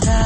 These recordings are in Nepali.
nada.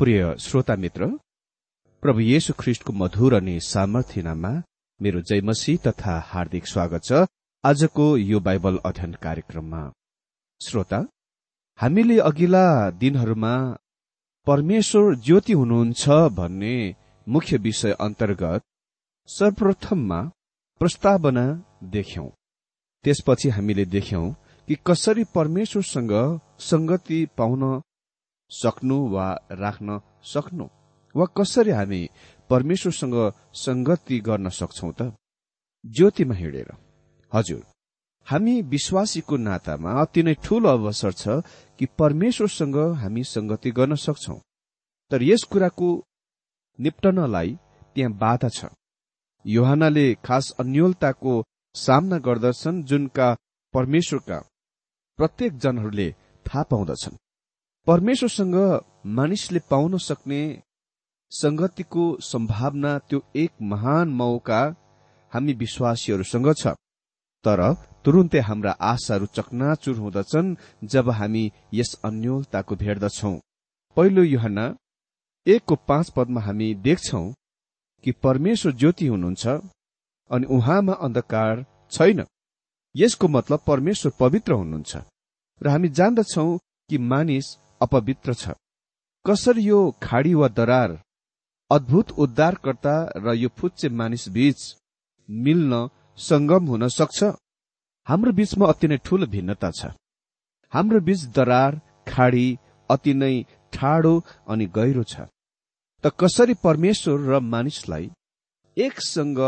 प्रिय श्रोता मित्र प्रभु येशु ख्रिष्टको मधुर अनि सामर्थ्यनामा मेरो जयमसी तथा हार्दिक स्वागत छ आजको यो बाइबल अध्ययन कार्यक्रममा। श्रोता हामीले अघिल्ला दिनहरूमा परमेश्वर ज्योति हुनुहुन्छ भन्ने मुख्य विषय अन्तर्गत सर्वप्रथममा प्रस्तावना देख्यौं। त्यसपछि हामीले देख्यौं कि कसरी परमेश्वरसँग संगति पाउन सक्नु वा राख्न सक्नु? वा कसरी हामी परमेश्वरसँग संगति गर्न सक्छौ त? ज्योतिमा हिँडेर। हजुर हामी विश्वासीको नातामा अति नै ठूलो अवसर छ कि परमेश्वरसँग हामी संगति गर्न सक्छौ। तर यस कुराको निप्टनलाई त्यहाँ बाधा छ। योहानाले खास अन्यलताको सामना गर्दछन् जुनका परमेश्वरका प्रत्येक जनहरूले थाहा पाउँदछन्। परमेश्वरसँग मानिसले पाउन सक्ने संगतिको सम्भावना त्यो एक महान मौका हामी विश्वासीहरूसँग छ। तर तुरुन्तै हाम्रा आशाहरू चकनाचुर हुँदछन् जब हामी यस अन्यलताको भेट्दछौ। पहिलो युहना एकको पाँच पदमा हामी देख्छौ कि परमेश्वर ज्योति हुनुहुन्छ अनि उहाँमा अन्धकार छैन। यसको मतलब परमेश्वर पवित्र हुनुहुन्छ। र हामी जान्दछौ कि मानिस अपवित्र छ। कसरी यो खाडी वा दरार अद्भुत उद्धारकर्ता र यो फुच्चे मानिस बीच मिल्न संगम हुन सक्छ? हाम्रो बीचमा अति नै ठूलो भिन्नता छ। हाम्रो बीच दरार खाडी अति नै ठाडो अनि गहिरो छ। त कसरी परमेश्वर र मानिसलाई एकसँग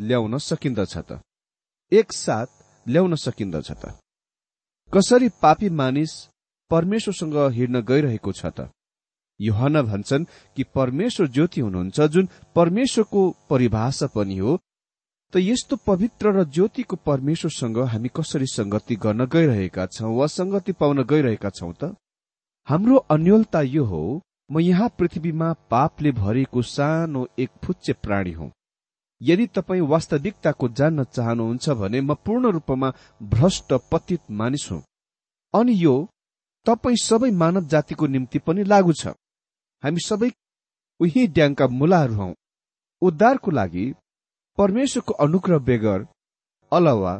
ल्याउन सकिन्दछ त? एकसाथ ल्याउन सकिन्दछ त? कसरी पापी मानिस परमेश्वरसँग हिँड्न गइरहेको छ त। युहना भन्छन् कि परमेश्वर ज्योति हुनुहुन्छ जुन परमेश्वरको परिभाषा पनि हो। त यस्तो पवित्र र ज्योतिको परमेश्वरसँग हामी कसरी संगति गर्न गइरहेका छौँ वा संगति पाउन गइरहेका छौँ त? हाम्रो अन्यलता यो हो म यहाँ पृथ्वीमा पापले भरेको सानो एक फुच्चे प्राणी हुँ। यदि तपाईँ वास्तविकताको जान्न चाहनुहुन्छ भने म पूर्ण रूपमा भ्रष्ट पतित मानिस हुँ। अनि यो तपाईँ सबै मानव जातिको निम्ति पनि लागू छ। हामी सबै उही ड्याङका मुलाहरू हौ। उद्धारको लागि परमेश्वरको अनुग्रह बेगर अलावा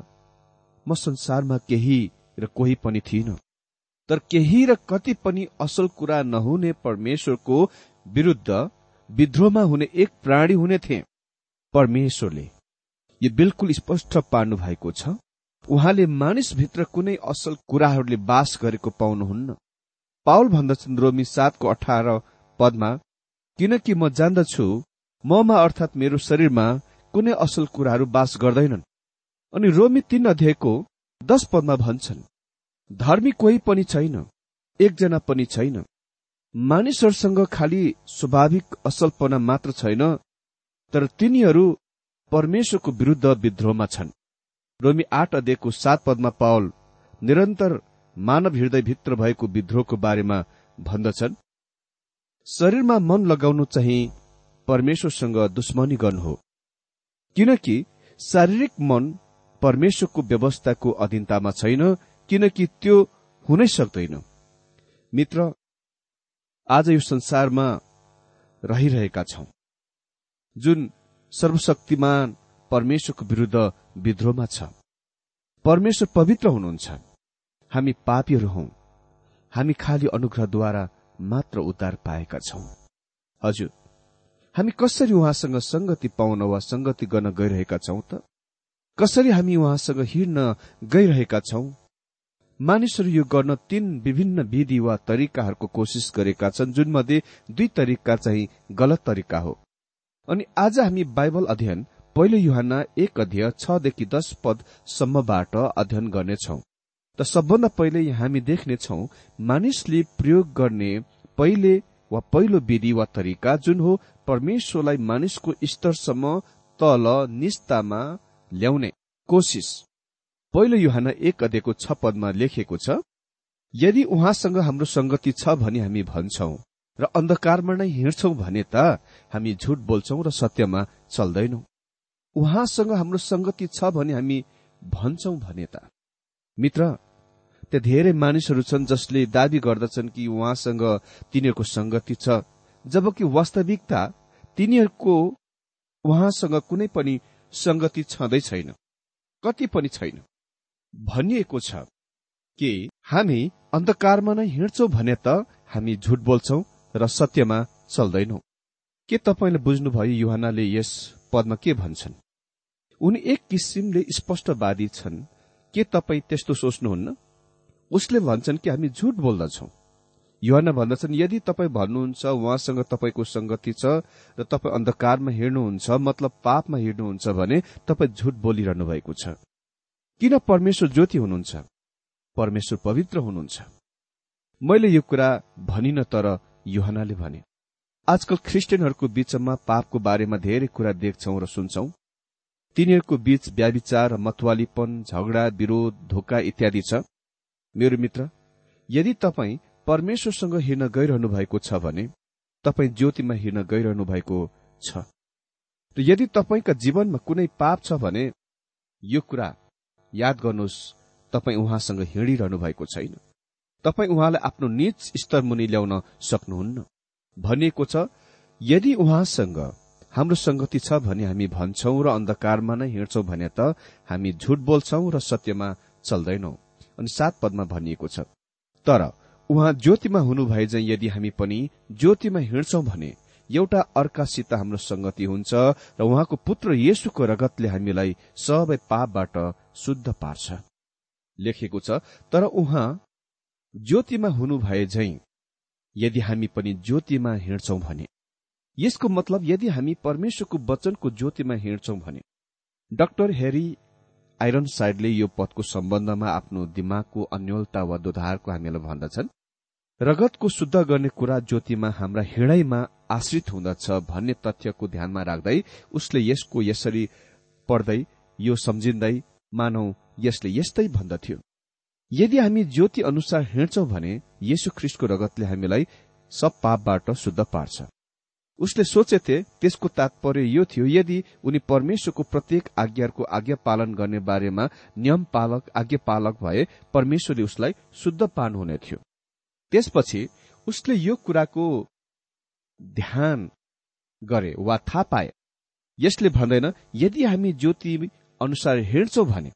म संसारमा केही र कोही पनि थिइन। तर केही र कति पनि असल कुरा नहुने परमेश्वरको विरुद्ध विद्रोहमा हुने एक प्राणी हुने थिए। परमेश्वरले यो बिल्कुल स्पष्ट पार्नु भएको छ। उहाँले मानिसभित्र कुनै असल कुराहरूले बास गरेको पाउनुहुन्न। पाउल भन्दछन् रोमी सातको अठार पदमा किनकि म जान्दछु ममा अर्थात् मेरो शरीरमा कुनै असल कुराहरू बास गर्दैनन् अनि रोमी तीन अध्यायको दश पदमा भन्छन् धर्मी कोही पनि छैन एकजना पनि छैन। मानिसहरूसँग खालि स्वाभाविक असलपना मात्र छैन तर तिनीहरू परमेश्वरको विरुद्ध विद्रोहमा छन्। रोमी आठ अध्ययको सात पदमा पावल निरन्तर मानव हृदयभित्र भएको विद्रोहको बारेमा भन्दछन्। शरीरमा मन लगाउनु चाहिँ परमेश्वरसँग दुश्मनी गर्नु हो। किनकि शारीरिक मन परमेश्वरको व्यवस्थाको अधीनतामा छैन किनकि त्यो हुनै सक्दैन। मित्र आज यो संसारमा रहिरहेका छौं। जुन सर्वशक्तिमान परमेश्वरको विरुद्ध विद्रोहमा छ। परमेश्वर पवित्र हुनुहुन्छ। हामी पापीहरू हौ। हामी खाली अनुग्रहद्वारा मात्र उद्धार पाएका छौं। हजुर हामी कसरी उहाँसँग संगति पाउन वा संगति गर्न गइरहेका छौं त? कसरी हामी उहाँसँग हिँड्न गइरहेका छौं? मानिसहरू यो गर्न तीन विभिन्न विधि वा तरिकाहरूको कोसिस गरेका छन् जुन मध्ये दुई तरिका चाहिँ गलत तरिका हो। अनि आज हामी बाइबल अध्ययन पहिलो युहान एक अध्यय छदेखि दश पदसम्मबाट अध्ययन गर्नेछौ। त सबभन्दा पहिले हामी देख्नेछौ मानिसले प्रयोग गर्ने पहिले वा पहिलो विधि वा तरिका जुन हो परमेश्वरलाई मानिसको स्तरसम्म तल निस्तामा ल्याउने कोसिस। पहिलो युहान एक अध्ययको छ पदमा लेखिएको छ यदि उहाँसँग हाम्रो संगति छ भने हामी भन्छौ र अन्धकारमा नै हिँड्छौ भने त हामी झुट बोल्छौ र सत्यमा चल्दैनौ। उहाँसँग हाम्रो संगति छ भने हामी भन्छौ भने त। मित्र त्यहाँ धेरै मानिसहरू छन् जसले दावी गर्दछन् कि उहाँसँग तिनीहरूको संगति छ जबकि वास्तविकता तिनीहरूको उहाँसँग कुनै पनि संगति छँदै छैन कति पनि छैन। भनिएको छ कि हामी अन्धकारमा नै हिँड्छौ भने त हामी झुट बोल्छौ र सत्यमा चल्दैनौ। के तपाईँले बुझ्नुभयो युहानले यस पदमा के भन्छन्? उनी एक किसिमले स्पष्टवादी छन्। के तपाईँ त्यस्तो सोच्नुहुन्न? उसले भन्छन् कि हामी झुट बोल्दछौ। युहान भन्दछन् यदि तपाईँ भन्नुहुन्छ उहाँसँग तपाईँको संगति छ र तपाईँ अन्धकारमा हिँड्नुहुन्छ मतलब पापमा हिँड्नुहुन्छ भने तपाईँ झुट बोलिरहनु भएको छ। किन परमेश्वर ज्योति हुनुहुन्छ? परमेश्वर पवित्र हुनुहुन्छ। मैले यो कुरा भनिन तर युहनाले भने आजकल क्रिस्चियनहरूको बीचमा पापको बारेमा धेरै कुरा देख्छौ र सुन्छौ। तिनीहरूको बीच व्याविचार मतवालीपन झगडा विरोध धोका इत्यादि छ। मेरो मित्र यदि तपाईँ परमेश्वरसँग हिँड्न गइरहनु भएको छ भने तपाईँ ज्योतिमा हिँड्न गइरहनु भएको छ। र यदि तपाईँका जीवनमा कुनै पाप छ भने यो कुरा याद गर्नुहोस् तपाईँ उहाँसँग हिँडिरहनु भएको छैन। तपाईँ उहाँलाई आफ्नो निज स्तर मुनि ल्याउन सक्नुहुन्न। भनिएको छ यदि उहाँसँग हाम्रो संगति छ भने हामी भन्छौ र अन्धकारमा नै हिँड्छौ भने त हामी झुट बोल्छौ र सत्यमा चल्दैनौ। अनि सात पदमा भनिएको छ। तर उहाँ ज्योतिमा हुनुभए झै यदि हामी पनि ज्योतिमा हिँड्छौ भने एउटा अर्कासित हाम्रो संगति हुन्छ र उहाँको पुत्र येशुको रगतले हामीलाई सबै पापबाट शुद्ध पार्छ। लेखेको छ तर उहाँ ज्योतिमा हुनु भए झै यदि हामी पनि ज्योतिमा हिँड्छौं भने यसको मतलब यदि हामी परमेश्वरको वचनको ज्योतिमा हिँड्छौं भने डाक्टर हेरी आइरन साइडले यो पदको सम्बन्धमा आफ्नो दिमागको अन्यलता वा दोधारको हामीलाई भन्दछन् रगतको शुद्ध गर्ने कुरा ज्योतिमा हाम्रा हिँडाइमा आश्रित हुँदछ भन्ने तथ्यको ध्यानमा राख्दै उसले यसको यसरी पढ्दै यो सम्झिँदै मानौ यसले यस्तै भन्दथ्यो। यदि हामी ज्योति अनुसार हिँड्छौं भने येशु ख्रिस्टको रगतले हामीलाई सब पापबाट शुद्ध पार्छ। उसले सोचेथे त्यसको तात्पर्य यो थियो यदि उनी परमेश्वरको प्रत्येक आज्ञाको आज्ञा पालन गर्ने बारेमा नियम पालक आज्ञा पालक भए परमेश्वरले उसलाई शुद्ध पार्नुहुने थियो। त्यसपछि उसले यो कुराको ध्यान गरे वा थाहा पाए। यसले भन्दैन यदि हामी ज्योति अनुसार हिँड्छौं भने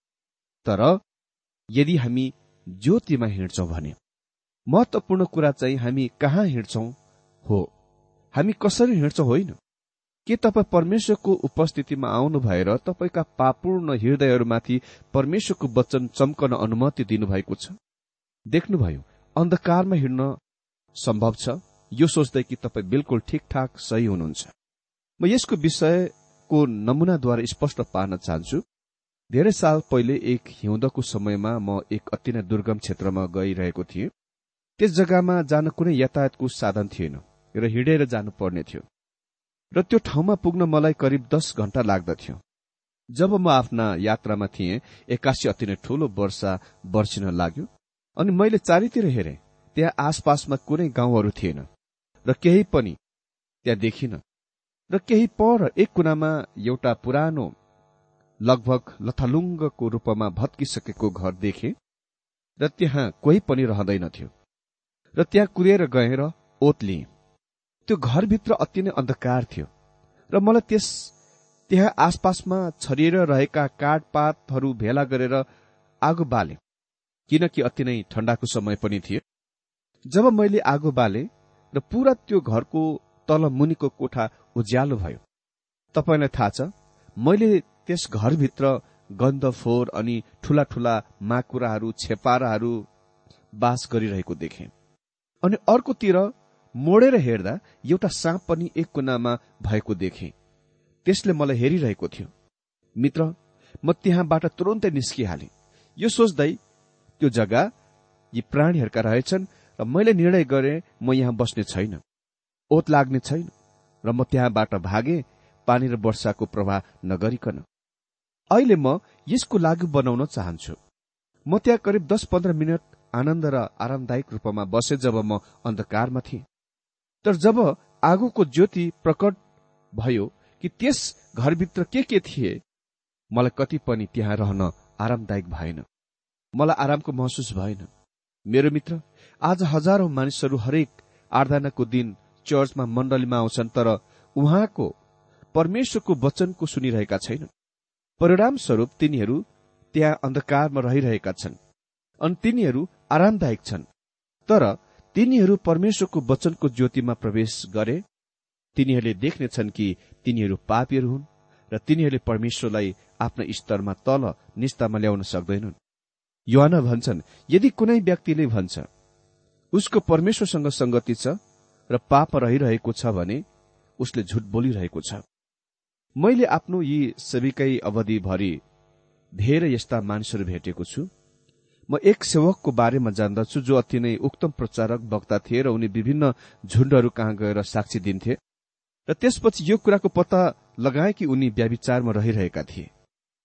तर यदि हामी ज्योतिमा हिँड्छौं भने महत्वपूर्ण कुरा चाहिँ हामी कहाँ हिँड्छौं हो? हामी कसरी हिँड्छौं होइन? के तपाईँ परमेश्वरको उपस्थितिमा आउनु भएर तपाईँका पापूर्ण हृदयहरूमाथि परमेश्वरको वचन चम्कन अनुमति दिनुभएको छ? देख्नुभयो अन्धकारमा हिँड्न सम्भव छ। यो सोच्दै कि तपाईँ बिल्कुल ठिकठाक सही हुनुहुन्छ। म यसको विषयको नमुनाद्वारा स्पष्ट पार्न चाहन्छु। धेरै साल पहिले एक हिउँदको समयमा म एक अति नै दुर्गम क्षेत्रमा गइरहेको थिएँ। त्यस जग्गामा जान कुनै यातायातको साधन थिएन। र हिँडेर जानुपर्ने थियो। र त्यो ठाउँमा पुग्न मलाई करिब दस घण्टा लाग्दथ्यो। जब म आफ्ना यात्रामा थिएँ एक्कासी अति नै ठूलो वर्षा वर्षिन लाग्यो अनि मैले चारैतिर हेरेँ त्यहाँ आसपासमा कुनै गाउँहरू थिएन र केही पनि त्यहाँ देखिन र केही पर एक कुनामा एउटा पुरानो लगभग लथालुङ्गको रूपमा भत्किसकेको घर देखे र त्यहाँ कोही पनि रहँदैनथ्यो र त्यहाँ कुदेर गएर ओत लिएँ। त्यो घरभित्र अति नै अन्धकार थियो। र मलाई त्यस त्यहाँ आसपासमा छरिएर रहेका काठपातहरू भेला गरेर आगो बाले किनकि अति नै ठण्डाको समय पनि थियो। जब मैले आगो बाले र पूरा त्यो घरको तल मुनिको कोठा उज्यालो भयो तपाईँलाई थाहा छ मैले त्यस घरभित्र गन्ध फोहोर अनि ठूला ठूला माकुराहरू छेपाराहरू बास गरिरहेको देखे। अनि अर्कोतिर मोडेर हेर्दा एउटा साँप पनि एक कुनामा भएको देखे। त्यसले मलाई हेरिरहेको थियो। मित्र म त्यहाँबाट तुरन्तै निस्किहाले। यो सोच्दै त्यो जग्गा यी प्राणीहरूका रहेछन् र मैले निर्णय गरे म यहाँ बस्ने छैन। ओत लाग्ने छैन र म त्यहाँबाट भागे पानी र वर्षाको प्रवाह नगरिकन। अहिले म यसको लागू बनाउन चाहन्छु। म त्यहाँ करिब दस पन्ध्र मिनट आनन्द र आरामदायक रूपमा बसे जब म अन्धकारमा थिएँ। तर जब आगोको ज्योति प्रकट भयो कि त्यस घरभित्र के के थिए मलाई कति पनि त्यहाँ रहन आरामदायक भएन। मलाई आरामको महसुस भएन। मेरो मित्र आज हजारौं मानिसहरू हरेक आराधनाको दिन चर्चमा मण्डलीमा आउँछन् तर उहाँको परमेश्वरको वचनको सुनिरहेका छैनन्। परिणाम स्वरूप तिनीहरू त्यहाँ अन्धकारमा रहिरहेका छन्। अनि तिनीहरू आरामदायक छन्। तर तिनीहरू परमेश्वरको वचनको ज्योतिमा प्रवेश गरे तिनीहरूले देख्नेछन् कि तिनीहरू पापीहरू हुन् र तिनीहरूले परमेश्वरलाई आफ्ना स्तरमा तल निस्तामा ल्याउन सक्दैनन्। युवाना भन्छन् यदि कुनै व्यक्तिले भन्छ उसको परमेश्वरसँग संगति छ र पापमा रहिरहेको छ भने उसले झुट बोलिरहेको छ। मैले आफ्नो यी सेविकै अवधिभरि धेरै यस्ता मानिसहरू भेटेको छु। म एक सेवकको बारेमा जान्दछु जो अति नै उक्तम प्रचारक वक्ता थिए र उनी विभिन्न झुण्डहरू कहाँ गएर साक्षी दिन्थे र त्यसपछि यो कुराको पत्ता लगाए कि उनी व्याविचारमा रहिरहेका थिए।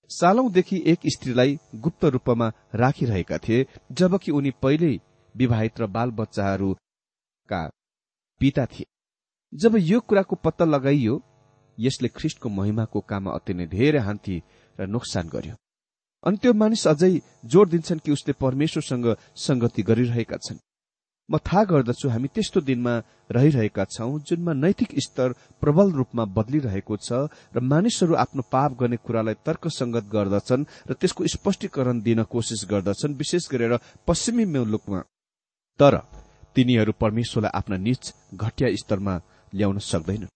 सालौंदेखि एक स्त्रीलाई गुप्त रूपमा राखिरहेका थिए जबकि उनी पहिल्यै विवाहित र बाल बच्चाहरूका पिता थिए। जब यो कुराको पत्ता लगाइयो यसले ख्रिष्टको महिमाको काममा अति नै धेरै हान्ती र नोक्सान गर्यो। अनि त्यो मानिस अझै जोड़ दिन्छन् कि उसले परमेश्वरसँग संगति गरिरहेका छन्। म थाहा गर्दछु हामी त्यस्तो दिनमा रहिरहेका छौं जुनमा नैतिक स्तर प्रबल रूपमा बदलिरहेको छ र मानिसहरू आफ्नो पाप गर्ने कुरालाई तर्कसंगत गर्दछन् र त्यसको स्पष्टीकरण दिन कोसिस गर्दछन् विशेष गरेर पश्चिमी मुलुकमा। तर तिनीहरू परमेश्वरलाई आफ्ना निच घटिया स्तरमा ल्याउन सक्दैन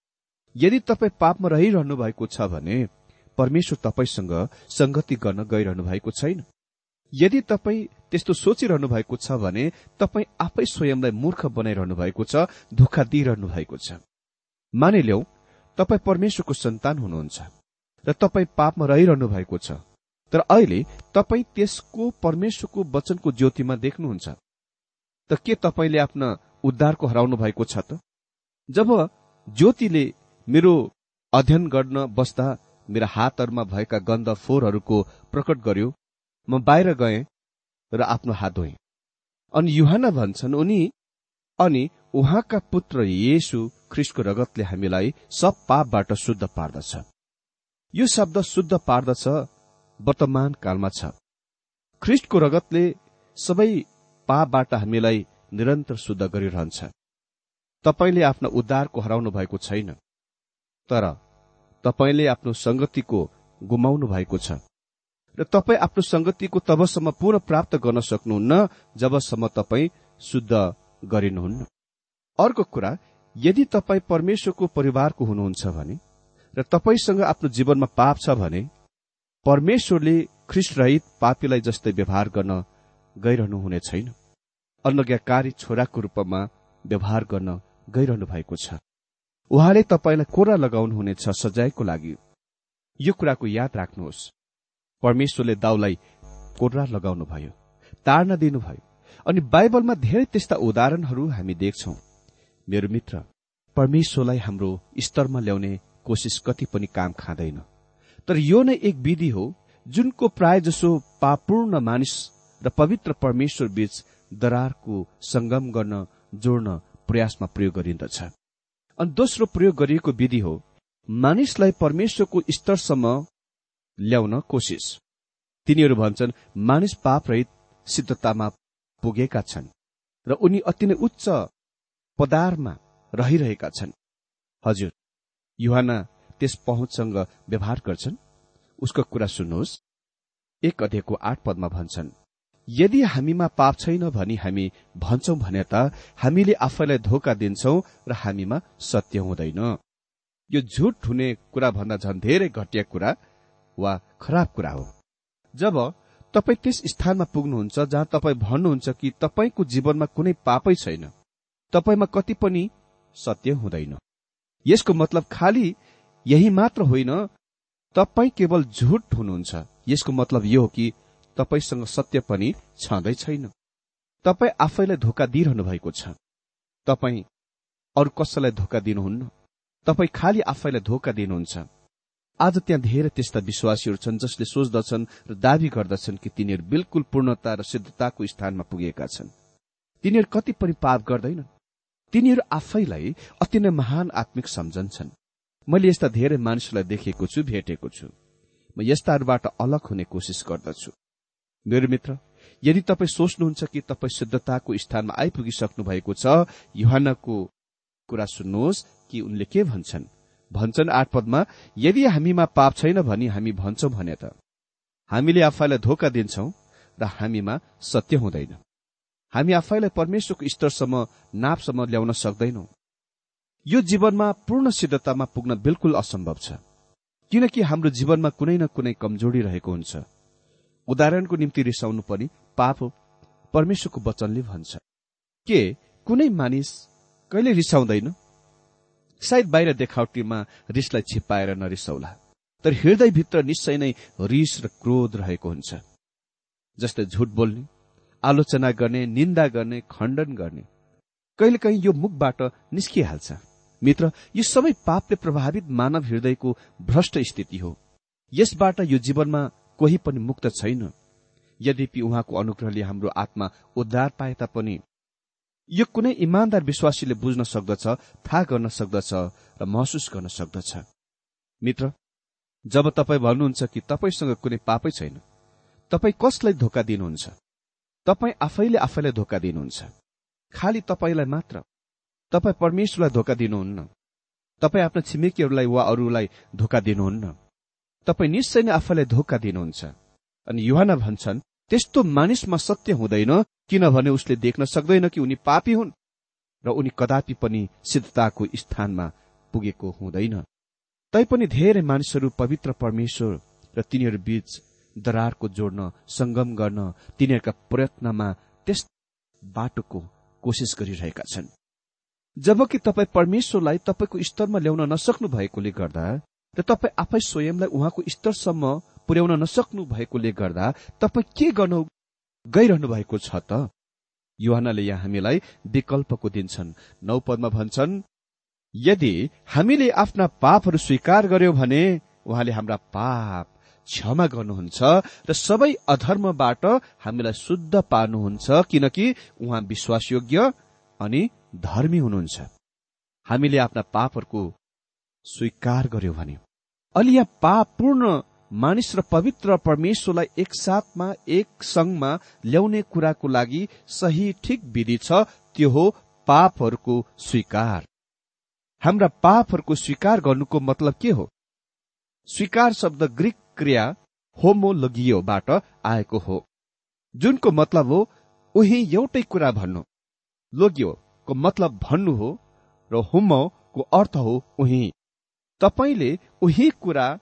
यदि तपाईँ पापमा रहिरहनु भएको छ भने परमेश्वर तपाईँसँग संगति गर्न गइरहनु भएको छैन। यदि तपाईँ त्यस्तो सोचिरहनु भएको छ भने तपाईँ आफै स्वयंलाई मूर्ख बनाइरहनु भएको छ धोका दिइरहनु भएको छ। मानिल्याउ तपाईँ परमेश्वरको सन्तान हुनुहुन्छ र तपाईँ पापमा रहिरहनु भएको छ। तर अहिले तपाईँ त्यसको परमेश्वरको वचनको ज्योतिमा देख्नुहुन्छ। त के तपाईँले आफ्ना उद्धारको हराउनु भएको छ त? जब ज्योतिले मेरो अध्ययन गर्न बस्दा मेरा हातहरूमा भएका गन्ध फोहोरहरूको प्रकट गर्यो। म बाहिर गएँ र आफ्नो हात धोएँ। अनि युहान भन्छन् उनी अनि उहाँका पुत्र येसु ख्रिस्टको रगतले हामीलाई सब पापबाट शुद्ध पार्दछ। यो शब्द शुद्ध पार्दछ वर्तमान कालमा छ। ख्रिस्टको रगतले सबै पापबाट हामीलाई निरन्तर शुद्ध गरिरहन्छ। तपाईँले आफ्नो उद्धारको हराउनु भएको छैन। तर तपाईँले आफ्नो संगतिको गुमाउनु भएको छ। र तपाईँ आफ्नो संगतिको तबसम्म पूर्ण प्राप्त गर्न सक्नुहुन्न जबसम्म तपाईँ शुद्ध गरिनुहुन्न। अर्को कुरा यदि तपाईँ परमेश्वरको परिवारको हुनुहुन्छ भने र तपाईँसँग आफ्नो जीवनमा पाप छ भने परमेश्वरले ख्रिस्टरहित पापीलाई जस्तै व्यवहार गर्न गइरहनु हुने छैन। अन्नज्ञाकारी छोराको रूपमा व्यवहार गर्न गइरहनु भएको छ। उहाँले तपाईँलाई कोरा लगाउनुहुनेछ सजायको लागि। यो कुराको याद राख्नुहोस्। परमेश्वरले दाउलाई कोर्रा लगाउनुभयो तार्न दिनुभयो अनि बाइबलमा धेरै त्यस्ता उदाहरणहरू हामी देख्छौ। मेरो मित्र परमेश्वरलाई हाम्रो स्तरमा ल्याउने कोसिस कति पनि काम खाँदैन। तर यो नै एक विधि हो जुनको प्राय जसो पापूर्ण मानिस र पवित्र परमेश्वर बीच दरारको संगम गर्न जोड्न प्रयासमा प्रयोग गरिन्दछ। अनि दोस्रो प्रयोग गरिएको विधि हो मानिसलाई परमेश्वरको स्तरसम्म ल्याउन कोसिस। तिनीहरू भन्छन् मानिस पाप रहित सिद्धतामा पुगेका छन् र उनी अति नै उच्च पदारमा रहिरहेका छन्। हजुर युहाना त्यस पहुँचसँग व्यवहार गर्छन्। उसको कुरा सुन्नुहोस्। एक अध्ययको आठ पदमा भन्छन् यदि हामीमा पाप छैन भनी हामी भन्छौ भने त हामीले आफैलाई धोका दिन्छौ र हामीमा सत्य हुँदैन। यो झुट हुने कुरा भन्दा झन् धेरै घटिया कुरा वा खराब कुरा हो। जब तपाईँ त्यस स्थानमा पुग्नुहुन्छ जहाँ तपाईँ भन्नुहुन्छ कि तपाईँको जीवनमा कुनै पापै छैन तपाईँमा कति पनि सत्य हुँदैन। यसको मतलब खालि यही मात्र होइन तपाईँ केवल झुट हुनुहुन्छ। यसको मतलब यो हो कि तपाईँसँग सत्य पनि छँदै छैन। तपाईँ आफैलाई धोका दिइरहनु भएको छ। तपाईँ अरू कसैलाई धोका दिनुहुन्न? तपाईँ खालि आफैलाई धोका दिनुहुन्छ। आज त्यहाँ धेरै त्यस्ता विश्वासीहरू छन् जसले सोच्दछन् र दावी गर्दछन् कि तिनीहरू बिल्कुल पूर्णता र सिद्धताको स्थानमा पुगेका छन्। तिनीहरू कति पनि पाप गर्दैनन्। तिनीहरू आफैलाई अति नै महान आत्मिक सम्झन्छन् मैले यस्ता धेरै मानिसहरूलाई देखेको छु भेटेको छु। म यस्ताहरूबाट अलग हुने कोसिस गर्दछु। मेरो मित्र यदि तपाईँ सोच्नुहुन्छ कि तपाईँ शुद्धताको स्थानमा आइपुगिसक्नु भएको छ युहानको कुरा सुन्नुहोस् कि उनले के भन्छन्। भन्छन् आठ पदमा यदि हामीमा पाप छैन भनी हामी भन्छौं भने त। हामीले आफैलाई धोका दिन्छौ र हामीमा सत्य हुँदैन। हामी आफैलाई परमेश्वरको स्तरसम्म नापसम्म ल्याउन सक्दैनौ। यो जीवनमा पूर्ण सिद्धतामा पुग्न बिल्कुल असम्भव छ। किनकि हाम्रो जीवनमा कुनै न कुनै कमजोरी रहेको हुन्छ। उदाहरणको निम्ति रिसाउनु पनि पाप हो परमेश्वरको वचनले भन्छ। के कुनै मानिस कहिले रिसाउँदैन? सायद बाहिर देखावटीमा रिसलाई छिप्पाएर नरिसाउला तर हृदयभित्र निश्चय नै रिस र क्रोध रहेको हुन्छ। जस्तै झुट बोल्ने आलोचना गर्ने निन्दा गर्ने खण्डन गर्ने कहिलेकाहीँ यो मुखबाट निस्किहाल्छ। मित्र यो सबै पापले प्रभावित मानव हृदयको भ्रष्ट स्थिति हो। यसबाट यो जीवनमा कोही पनि मुक्त छैन। यद्यपि उहाँको अनुग्रहले हाम्रो आत्मा उद्धार पाए तापनि यो कुनै इमान्दार विश्वासीले बुझ्न सक्दछ थाहा गर्न सक्दछ र महसुस गर्न सक्दछ। मित्र जब तपाईँ भन्नुहुन्छ कि तपाईँसँग कुनै पापै छैन तपाईँ कसलाई धोका दिनुहुन्छ? तपाईँ आफैले आफैलाई धोका दिनुहुन्छ। खालि तपाईँलाई मात्र। तपाईँ परमेश्वरलाई धोका दिनुहुन्न। तपाईँ आफ्ना छिमेकीहरूलाई वा अरूलाई धोका दिनुहुन्न। तपाईँ निश्चय नै आफैलाई धोका दिनुहुन्छ। अनि युवाना भन्छन् त्यस्तो मानिसमा सत्य हुँदैन किनभने उसले देख्न सक्दैन कि उनी पापी हुन् र उनी कदापि पनि सिद्धताको स्थानमा पुगेको हुँदैन। तैपनि धेरै मानिसहरू पवित्र परमेश्वर र तिनीहरू बीच दरारको जोड्न संगम गर्न तिनीहरूका प्रयत्नमा त्यस बाटोको कोसिस गरिरहेका छन्। जबकि तपाईँ परमेश्वरलाई तपाईँको स्तरमा ल्याउन नसक्नु भएकोले गर्दा र तपाईँ आफै स्वयंलाई उहाँको स्तरसम्म पुर्याउन नसक्नु भएकोले गर्दा तपाईँ के गर्नु गइरहनु भएको छ त? युवानाले यहाँ हामीलाई विकल्पको दिन्छन्। नौ पदमा भन्छन् यदि हामीले आफ्ना पापहरू स्वीकार गर्यौं भने उहाँले हाम्रा पाप क्षमा गर्नुहुन्छ र सबै अधर्मबाट हामीलाई शुद्ध पार्नुहुन्छ किनकि उहाँ विश्वासयोग्य अनि धर्मी हुनुहुन्छ। हामीले आफ्ना पापहरूको स्वीकार गर्यौं भने। अलि यहाँ पाप पूर्ण मानिस र पवित्र परमेश्वरलाई एकसाथमा एक संघमा ल्याउने कुराको लागि सही ठिक विधि छ त्यो हो पापहरूको स्वीकार। हाम्रा पापहरूको स्वीकार गर्नुको मतलब के हो? स्वीकार शब्द ग्रिक क्रिया होमोलोगियोबाट आएको हो। जुनको मतलब हो उही एउटै कुरा भन्नु। लोगियो को मतलब भन्नु हो र हुमको अर्थ हो उही। तपाईँले उही कुरा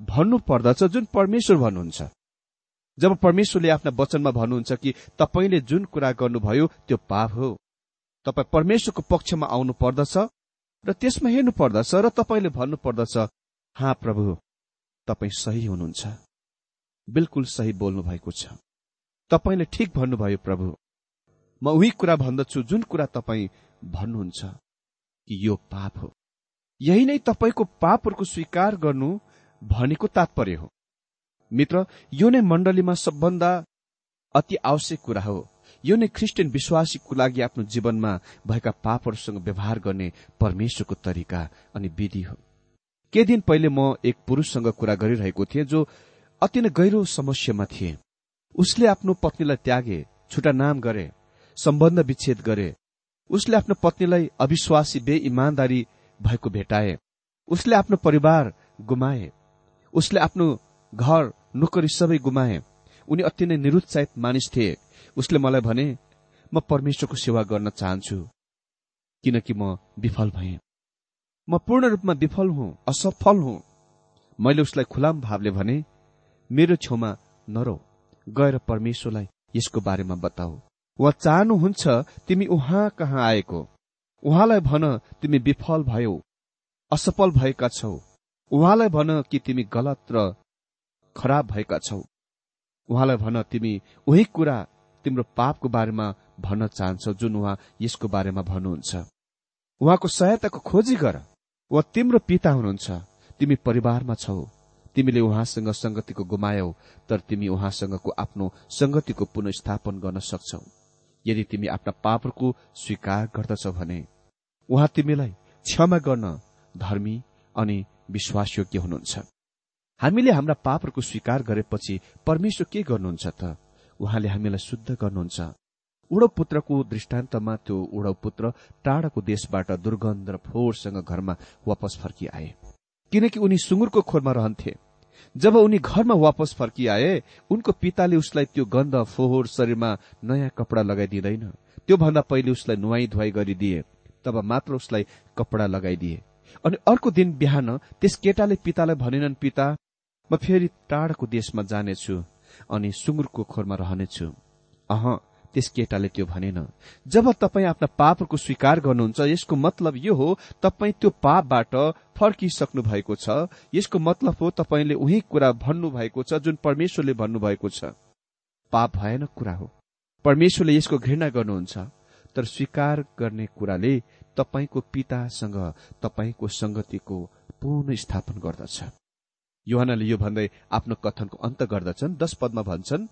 भन्नु पर्दछ जुन परमेश्वर भन्नुहुन्छ। जब परमेश्वरले आफ्ना वचनमा भन्नुहुन्छ कि तपाईँले जुन कुरा गर्नुभयो त्यो पाप हो। तपाईँ परमेश्वरको पक्षमा आउनु पर्दछ र त्यसमा हेर्नु पर्दछ र तपाईँले भन्नु पर्दछ हा प्रभु तपाईँ सही हुनुहुन्छ। बिल्कुल सही बोल्नु भएको छ। तपाईँले ठिक भन्नुभयो प्रभु। म उही कुरा भन्दछु जुन कुरा तपाईँ भन्नुहुन्छ कि यो पाप हो। यही नै तपाईँको पापहरूको स्वीकार गर्नु भनेको तात्पर्य हो। मित्र यो नै मण्डलीमा सबभन्दा अति आवश्यक कुरा हो। यो नै क्रिस्चियन विश्वासीको लागि आफ्नो जीवनमा भएका पापहरूसँग व्यवहार गर्ने परमेश्वरको तरिका अनि विधि हो। केही दिन पहिले म एक पुरुषसँग कुरा गरिरहेको थिएँ जो अति नै गहिरो समस्यामा थिए। उसले आफ्नो पत्नीलाई त्यागे छुटा नाम गरे सम्बन्ध विच्छेद गरे। उसले आफ्नो पत्नीलाई अविश्वासी बे इमान्दारी भएको भेटाए। उसले आफ्नो परिवार गुमाए। उसले आफ्नो घर नोकरी सबै गुमाए। उनी अति नै निरुत्साहित मानिस थिए। उसले मलाई भने म परमेश्वरको सेवा गर्न चाहन्छु किनकि म विफल भए। म पूर्ण रूपमा विफल हुँ असफल हुँ। मैले उसलाई खुलाम भावले भने मेरो छेउमा नरौ गएर परमेश्वरलाई यसको बारेमा बताऊ। वा चाहनुहुन्छ तिमी उहाँ कहाँ आएको? उहाँलाई भन तिमी विफल भयौ असफल भएका छौ। उहाँलाई भन कि तिमी गलत र खराब भएका छौ। उहाँलाई भन तिमी उही कुरा तिम्रो पापको बारेमा भन्न चाहन्छौ जुन उहाँ यसको बारेमा भन्नुहुन्छ। उहाँको सहायताको खोजी गर। वा तिम्रो पिता हुनुहुन्छ। तिमी परिवारमा छौ। तिमीले उहाँसँग संगतिको गुमायौ तर तिमी उहाँसँगको आफ्नो संगतिको पुनस्थापन गर्न सक्छौ। यदि तिमी आफ्ना पापहरूको स्वीकार गर्दछौ भने उहाँ तिमीलाई क्षमा गर्न धर्मी अनि विश्वासयोग्य हुनुहुन्छ। हामीले हाम्रा पापहरूको स्वीकार गरेपछि परमेश्वर के गर्नुहुन्छ त? उहाँले हामीलाई शुद्ध गर्नुहुन्छ। उडौ पुत्रको दृष्टान्तमा त्यो उडौ पुत्र टाढाको देशबाट दुर्गन्ध र फोहोरसँग घरमा वापस फर्किआए। किनकि उनी सुँगुरको खोरमा रहन्थे। जब उनी घरमा वापस फर्किआए उनको पिताले उसलाई त्यो गन्ध फोहोर शरीरमा नयाँ कपडा लगाइदिँदैन। त्योभन्दा पहिले उसलाई नुहाई धुवाई गरिदिए तब मात्र उसलाई कपडा लगाइदिए। अनि अर्को दिन बिहान त्यस केटाले पितालाई भनेनन् पिता म फेरि टाढाको देशमा जानेछु अनि सुँगुरको खोरमा रहनेछु। अह त्यस केटाले त्यो भनेन। जब तपाईँ आफ्ना पापहरूको स्वीकार गर्नुहुन्छ यसको मतलब यो हो तपाईँ त्यो पापबाट फर्किसक्नु भएको छ। यसको मतलब हो तपाईँले उही कुरा भन्नु भएको छ जुन परमेश्वरले भन्नुभएको छ। पाप भएन कुरा हो। परमेश्वरले यसको घृणा गर्नुहुन्छ। तर स्वीकार गर्ने कुराले तपाईँको पितासँग तपाईँको संगतिको पुनः स्थापन गर्दछ। युवानाले यो भन्दै आफ्नो कथनको अन्त गर्दछन्। दश पदमा भन्छन्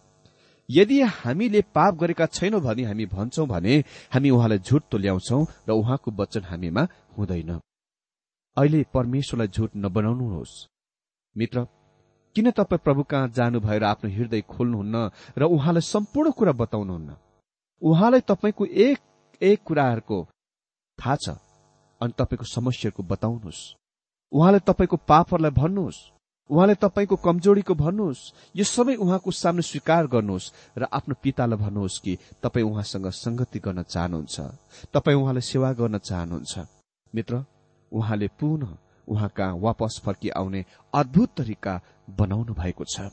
यदि हामीले पाप गरेका छैनौं भने हामी भन्छौं भने हामी उहाँलाई झुट ल्याउँछौ र उहाँको वचन हामीमा हुँदैन। अहिले परमेश्वरलाई झुट नबनाउनुहोस्। मित्र किन तपाईँ प्रभु कहाँ जानु भएर आफ्नो हृदय खोल्नुहुन्न र उहाँलाई सम्पूर्ण कुरा बताउनुहुन्न? उहाँलाई तपाईँको एक एक कुराहरूको थाहा छ अनि तपाईँको समस्याहरूको बताउनुहोस्। उहाँले तपाईँको पापहरूलाई भन्नुहोस्। उहाँले तपाईँको कमजोरीको भन्नुहोस् यो सबै उहाँको सामने स्वीकार गर्नुहोस् र आफ्नो पितालाई भन्नुहोस् कि तपाईँ उहाँसँग संगति गर्न चाहनुहुन्छ तपाईँ उहाँलाई सेवा गर्न चाहनुहुन्छ। मित्र उहाँले पुनः उहाँ कहाँ वापस फर्की आउने अद्भुत तरिका बनाउनु भएको छ।